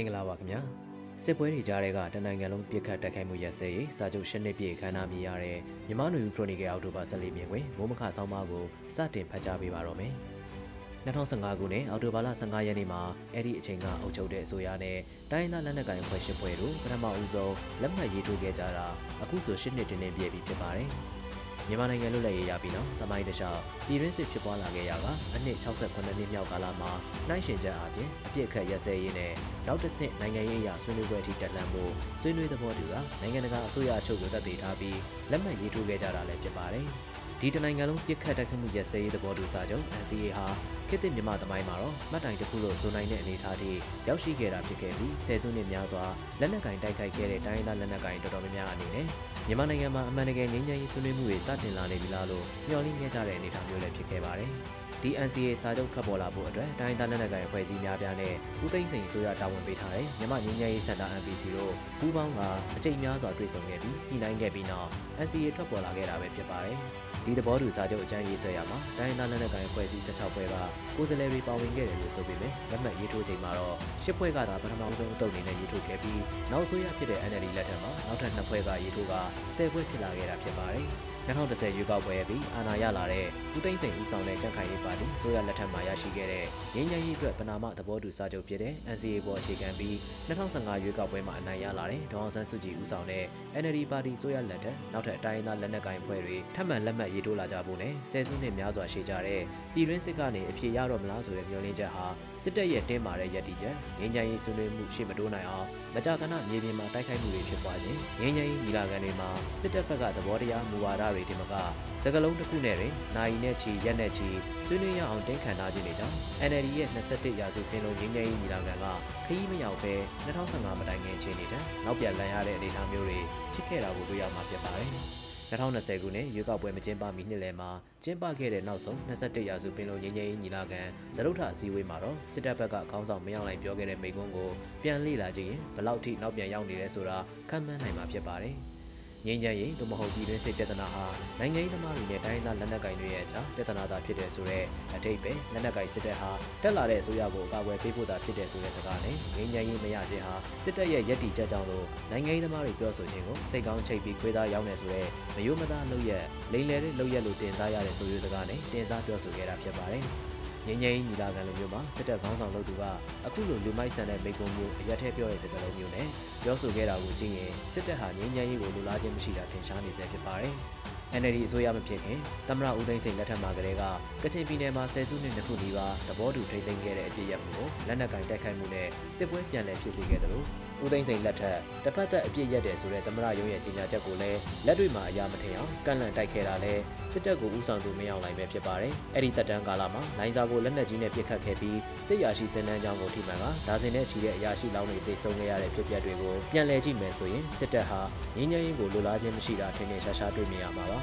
င်္ဂလာပါခင်ဗျာစစ်ပွဲတွေကြားတွေကတနိုင်ငံလုံးပြစ်ခတ်တိုက်ခိုက်မှုရက်စဲရေးစာချုပ်ရှစ်နှစ်ပြည့်ခမ်းနားမြည်ရတဲ့မြန်မာ့နွေဦးခရိုနီကယ်အောက်တိုဘာ14မြင်ကွယ်မိုးမခဆောင်းပါးကိုစတင်ဖတ်ကြားပေးပါတော့မယ်2015ခုနှစ်အောက်တိုဘာလ15ရက်နေ့မှာအဲ့ဒီအချိန်ကအုပ်ချုပ်တဲ့အစိုးရနဲ့တိုင်းဒေသလက်နက်ကိုင်အဖွဲ့ရှစ်ဖွဲ့တို့ပထမဦးဆုံးလက်မှတ်ရေးထိုးခဲ့ကြတာအခုဆိုရှစ်နှစ်တင်းတင်းပြည့်ပြီဖြစ်ပါတယ် မြန်မာနိုင်ငံလွတ်လပ်ရေးရပြီးနောက်တမိုင်းတခြားပြည်တွင်းစစ်ဖြစ်ပွားလာခဲ့ရကအနှစ်68နှစ်မြောက်ကာလမှာ နှိုင်းရှင်ချက်အပြင်အပြစ်ခတ်ရက်စဲရေးနဲ့ နောက်တစ်ဆင့် နိုင်ငံရေးအရာဆွေးနွေးပွဲအထိ တက်လှမ်းဖို့ ဆွေးနွေးသဘောတူကနိုင်ငံတကာ အစိုးရအချုပ်ကိုသက်သေထားပြီး လက်မှတ်ရေးထိုးခဲ့ကြတာလည်း ဖြစ်ပါတယ်။ ဒီတနိုင်ငံလုံးပြစ်ခတ်တိုက်ခတ်မှုရက်စဲရေးသဘောတူစာချုပ် NCA ဟာခေတ်သစ်မြန်မာသမိုင်းမှာတော့မှတ်တိုင်တစ်ခုလို့ဆိုနိုင်တဲ့အနေအထားထိရောက်ရှိခဲ့တာဖြစ်ခဲ့ပြီးဆယ်စုနှစ်များစွာလက်နက်ကင်တိုက်ခိုက်ခဲ့တဲ့တိုင်းဒေသလက်နက်ကင်တော်တော်များများအနေနဲ့မြန်မာနိုင်ငံမှာအမှန်တကယ်ငြိမ်းချမ်းရေးဆွေးနွေးမှုတွေစတင်လာနေပြီလားလို့မျှော်လင့်ခဲ့ကြတဲ့အနေအထားမျိုးလည်းဖြစ်ခဲ့ပါတယ်။ဒီ NCA စာချုပ်ထွက်ပေါ်လာဖို့အတွက်တိုင်းဒေသလက်နက်ကိုင်အဖွဲ့အစည်းများပြားနဲ့ဦးသိန်းစိန်အစိုးရတာဝန်ပေးထားတဲ့မြန်မာငြိမ်းချမ်းရေးစင်တာ MPC တို့ပူးပေါင်းကအကြိမ်များစွာတွေ့ဆုံခဲ့ပြီးညှိနှိုင်းခဲ့ပြီးနောက် NCA ထွက်ပေါ်လာခဲ့တာပဲဖြစ်ပါတယ်။ဒီသဘောတူစာချုပ်အကြမ်းရေးဆွဲရမှာတိုင်းဒေသလက်နက်ကိုင်အဖွဲ့အစည်း16ဖွဲ့ကကိုယ်စားလှယ်တွေပါဝင်ခဲ့တယ်လို့ဆိုပေမဲ့လက်မှတ်ရေးထိုးချိန်မှာတော့10ဖွဲ့ကသာပထမဆုံးအတုပ်အနေနဲ့ရေးထိုးခဲ့ပြီးနောက်ဆိုရဖြစ်တဲ့ NLD လက်ထက်မှာနောက်ထပ်2ဖွဲ့ကရေးထိုးက10ဖွဲ့ဖြစ်လာခဲ့တာဖြစ်ပါတယ်။ 2010 ရွေးကောက်ပွဲပြီး အာဏာရလာတဲ့ ဦးသိန်းစိန်ဦးဆောင်တဲ့ ကြံ့ခိုင်ရေးပါတီဆိုရလက်ထက်မှာ ရရှိခဲ့တဲ့ ငြိမ်းချမ်းရေးအတွက်ပနာမ သဘောတူစာချုပ်ဖြစ်တဲ့ NCA ပေါ် အခြေခံပြီး2015ရွေးကောက်ပွဲမှာ အနိုင်ရလာတဲ့ ဒေါအောင်ဆန်းစုကြည် ဦးဆောင်တဲ့ NLD ပါတီဆိုရလက်ထက် နောက်ထပ်အတိုင်းအသား လက်နက်ကိုင်ဖွဲ့တွေ ထပ်မံ လက်မှတ်ရေးထိုးလာကြဖို့နဲ့ ဆယ်စုနှစ်များစွာ ရှေ့ကြတဲ့ ပြည်တွင်းစစ်ကနေအပြေရတော့မလားဆိုတဲ့ မျှော်လင့်ချက်ဟာ စစ်တပ်ရဲ့ တင်းမာတဲ့ရည်တည်ချက် ငြိမ်းချမ်းရေး ဆွေးနွေးမှု ရှေ့မတိုးနိုင်အောင် မကြာခဏ မြေပြင်မှာ တိုက်ခိုက်မှုတွေ ဖြစ်ပွားခြင်း ငြိမ်းချမ်းရေး ညီလာခံတွေမှာ စစ်တပ်ဘက်က သဘောတရား မူဝါဒတွေတင်မကစကလုံးတစ်ခုနဲ့တွင်နိုင်နဲ့ချီရက်နဲ့ချီဆွေးနွေးရအောင်တင်းခံထားခြင်းတွေကြောင့် NLD ရဲ့21ရာစုပင်လုံငြိမ်းချမ်းရေးညီလာခံကခရီးမရောက်ဘဲ2015မတိုင်ခင်အခြေအနေတန်းနောက်ပြန်လည်ရတဲ့အနေအထားမျိုးတွေဖြစ်ခဲ့တာကိုတွေ့ရမှာဖြစ်ပါတယ်2020ခုနှစ်ရွေးကောက်ပွဲမကျင်းပမီနှစ်လယ်မှာကျင်းပခဲ့တဲ့နောက်ဆုံး21ရာစုပင်လုံငြိမ်းချမ်းရေးညီလာခံဇရုထအစည်းအဝေးမှာတော့စစ်တပ်ဘက်ကခေါင်းဆောင်မင်းအောင်လှိုင်ပြောခဲ့တဲ့မိန့်ခွန်းကိုပြန်လေ့လာကြည့်ရင်ဘယ်လောက်ထိနောက်ပြန်ရောက်နေလဲဆိုတာခန့်မှန်းနိုင်မှာဖြစ်ပါတယ်။ ငြိမ်းချမ်းရေးသို့မဟုတ် ပြည်တွင်းစစ်ပြဿနာဟာနိုင်ငံရေးသမားတွေနဲ့ တိုင်းဒေသလက်နက်ကိုင်တွေရဲ့အကြား ပြဿနာသာဖြစ်တဲ့ဆိုတဲ့အထိပ္ပယ်လက်နက်ကိုင်စစ်တပ်ဟာ တက်လာတဲ့အစိုးရကို အကာအကွယ်ပေးဖို့သာဖြစ်တဲ့ဆိုတဲ့စကားနဲ့ ငြိမ်းချမ်းရေးမရခြင်းဟာ စစ်တပ်ရဲ့ရည်တည်ချက်ကြောင့်လို့ နိုင်ငံရေးသမားတွေပြောဆိုခြင်းကို စိတ်ကောင်းချိတ်ပြီး ခွေးသားရောက်နေဆိုတဲ့မယိုးမသားလုပ်ရက်လိန်လယ်တဲ့လုပ်ရက်လို့ တင်စားရတဲ့ ဆိုရစကားနဲ့ တင်စားပြောဆိုခဲ့တာဖြစ်ပါတယ်ငင်းငင်းညီလာခံလိုမျိုးမှာ စစ်တပ်ခေါင်းဆောင်လုပ်သူက အခုလို လူမိုက်ဆန်တဲ့မိကုံမျိုး အရက်ထဲပြောတဲ့စကားလုံးမျိုးနဲ့ ပြောဆိုခဲ့တာကိုကြည့်ရင် စစ်တပ်ဟာငင်းငင်းရေးကိုလူလားခြင်းမရှိတာ ထင်ရှားနေစေဖြစ်ပါတယ်။ NLD အစိုးရမဖြစ်ခင် သမ္မတ ဦးသိန်းစိန်လက်ထက်မှာကတည်းက ကချင်ပြည်နယ်မှာ ဆယ်စုနှစ်နှစ်ခုနီးပါး သဘောတူ ထိန်းသိမ်းခဲ့တဲ့ အပြည့်ရမှုကို လက်နက်ကင်တိုက်ခိုက်မှုနဲ့ စစ်ပွဲ ပြန်လည်ဖြစ်စေခဲ့တယ်လို့ဦးသိန်းစိန်လက်ထက်တစ်ဖက်သက်အပြည့်ရက်တယ်ဆိုတဲ့ သမ္မတရုံးရဲ့ ကြေညာချက်ကိုလည်း လက်တွေ့မှာ အရာမထင်အောင် ကန့်လန့်တိုက်ခဲ့တာလဲစစ်တပ်ကိုဥဆောင်သူ မင်းအောင်လှိုင်ပဲ ဖြစ်ပါတယ်။အဲ့ဒီတက်တန်းကာလမှာ လိုင်းစာကို လက်နက်ကြီးနဲ့ ပစ်ခတ်ခဲ့ပြီး စစ်ရာရှိတင်တန်းကြောင်းကို ထိမှန်ကဒါဇင်နဲ့ချီတဲ့ အရာရှိလောင်းတွေတိတ်ဆုံးခဲ့ရတဲ့ ဖြစ်ပျက်တွေကို ပြန်လည်ကြည့်မယ်ဆိုရင် စစ်တပ်ဟာငင်းငယ်ရင်ကို လိုလားခြင်းမရှိတာ ထင်ထင်ရှားရှား တွေ့မြင်ရမှာပါ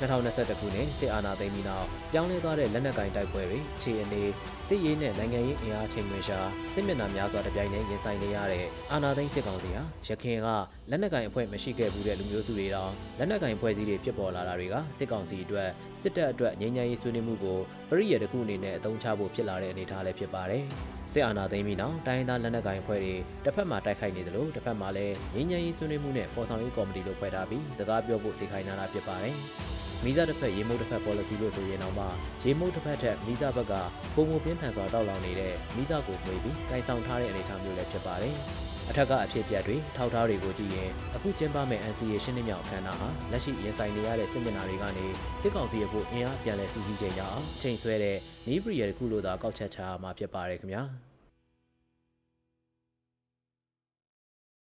2021ခုနှစ်စစ်အာဏာသိမ်းပြီးနောက်ပြောင်းလဲသွားတဲ့လက်နက်ကင်တိုက်ပွဲတွေအခြေအနေစစ်ရေးနဲ့နိုင်ငံရေးအင်အားချိန်ခွင်ရှာစစ်မျက်နှာများစွာတပြိုင်တည်းရင်ဆိုင်နေရတဲ့အာဏာသိမ်းစစ်ကောင်စီဟာရခင်ကလက်နက်ကင်အဖွဲ့မရှိခဲ့ဘူးတဲ့လူမျိုးစုတွေတောင်လက်နက်ကင်ဖွဲ့စည်းတွေဖြစ်ပေါ်လာတာတွေကစစ်ကောင်စီအတွက်စစ်တပ်အတွက်ငြိမ်းချမ်းရေးဆွေးနွေးမှုကိုပရိယာတစ်ခုအနေနဲ့အသုံးချဖို့ဖြစ်လာတဲ့အနေအထားလည်းဖြစ်ပါတယ် စစ်အာဏာသိမ်းပြီးနောက် တိုင်းဒေသလက်နက်ကိုင်အဖွဲ့တွေတစ်ဖက်မှာ တိုက်ခိုက်နေတယ်လို့တစ်ဖက်မှာလည်း ငြိမ်းချမ်းရေးဆွေးနွေးမှုနဲ့ပေါ်ဆောင်ရေးကော်မတီလို့ ဖွဲ့ထားပြီး စကားပြောဖို့စိတ်ခိုင်းနေတာ ဖြစ်ပါတယ်။မိစားတစ်ဖက် ရေမုတ်တစ်ဖက် policy လို့ ဆိုရင်တော့မှ ရေမုတ်တစ်ဖက်ထက်မိစားဘက်ကပုံမပြင်းထန်စွာ တောက်လောင်နေတဲ့မိစားကိုမှွေပြီးတိုင်ဆောင်ထားတဲ့ အနေအထားမျိုးလည်း ဖြစ်ပါတယ်။အထက်က အဖြစ်ပြက်တွေထောက်ထားတွေကိုကြည့်ရင် အခုကျင်းပမယ့် NCA ရှင်းနှစ်မြောက် အခမ်းအနားဟာ လက်ရှိရင်ဆိုင်နေရတဲ့ စစ်မျက်နှာတွေကနေ စစ်ကောင်စီအဖို့ အင်အားပြန်လည်စုစည်းချိန်ရအောင် ချိန်ဆွဲတဲ့နီးပရီယယ်တစ်ခုလို့သာ ကောက်ချက်ချရမှာ ဖြစ်ပါတယ်ခင်ဗျာ။